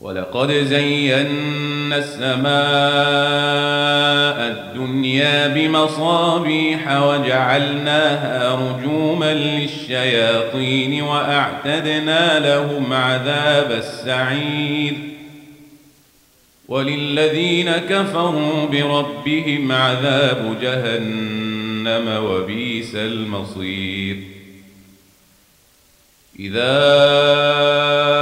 ولقد زينا السماء الدنيا بمصابيح وجعلناها رجوما للشياطين وأعتدنا لهم عذاب السعير وللذين كفروا بربهم عذاب جهنم وبئس المصير إذا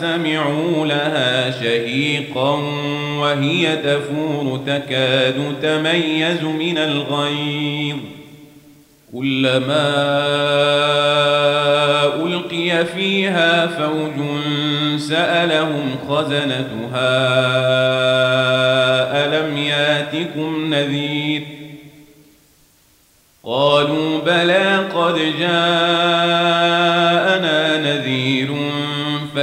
سمعوا لها شهيقا وهي تفور تكاد تميز من الغيظ. كلما ألقي فيها فوج سألهم خزنتها ألم ياتكم نذير؟ قالوا بلى قد نذير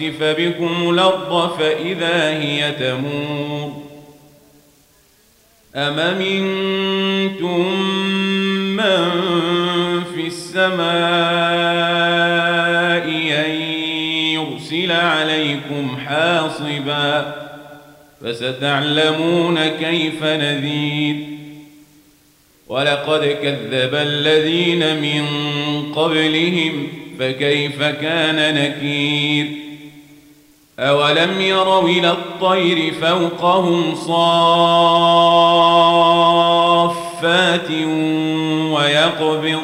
يخسف بكم الأرض فإذا هي تمور أم منتم من في السماء أن يرسل عليكم حاصبا فستعلمون كيف نذير ولقد كذب الذين من قبلهم فكيف كان نكير أولم يروا إلى الطير فوقهم صافات ويقبض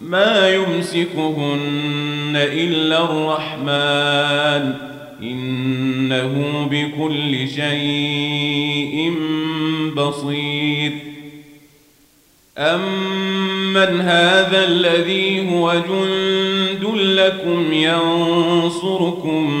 ما يمسكهن إلا الرحمن إنه بكل شيء بصير أمن هذا الذي هو جند لكم ينصركم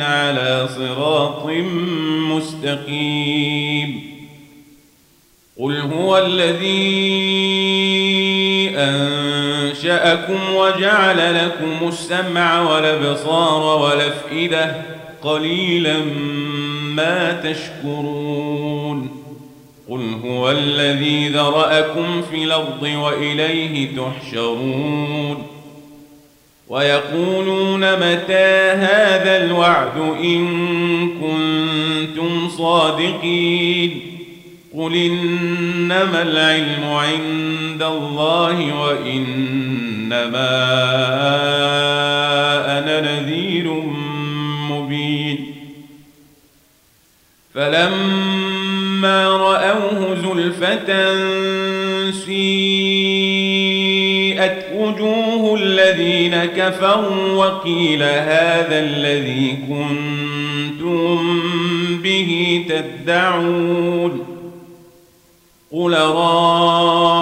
على صراط مستقيم. قل هو الذي أنشأكم وجعل لكم السمع والأبصار والأفئدة قليلا ما تشكرون. قل هو الذي ذرأكم في الأرض وإليه تحشرون. ويقولون متى هذا الوعد إن كنتم صادقين قل إنما العلم عند الله وإنما أنا نذير مبين فلما رأوه زلفة سيئت وجوه الذين كفروا وقيل هذا الذي كنتم به تدعون قل رأيتم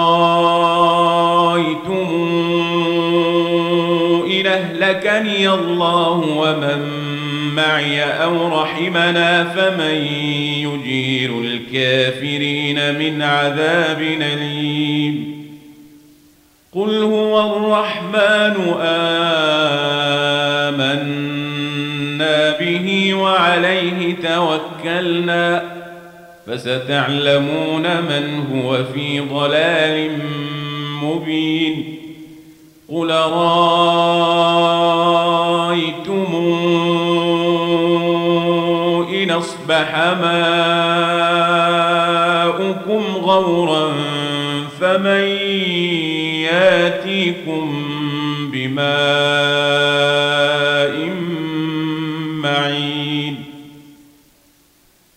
إن أهلكني الله ومن معي أو رحمنا فمن يجير الكافرين من عذاب أليم قل هو الرحمن آمنا به وعليه توكلنا فستعلمون من هو في ضلال مبين قل رأيتمون أصبح ماؤكم غورا فمن ياتيكم بماء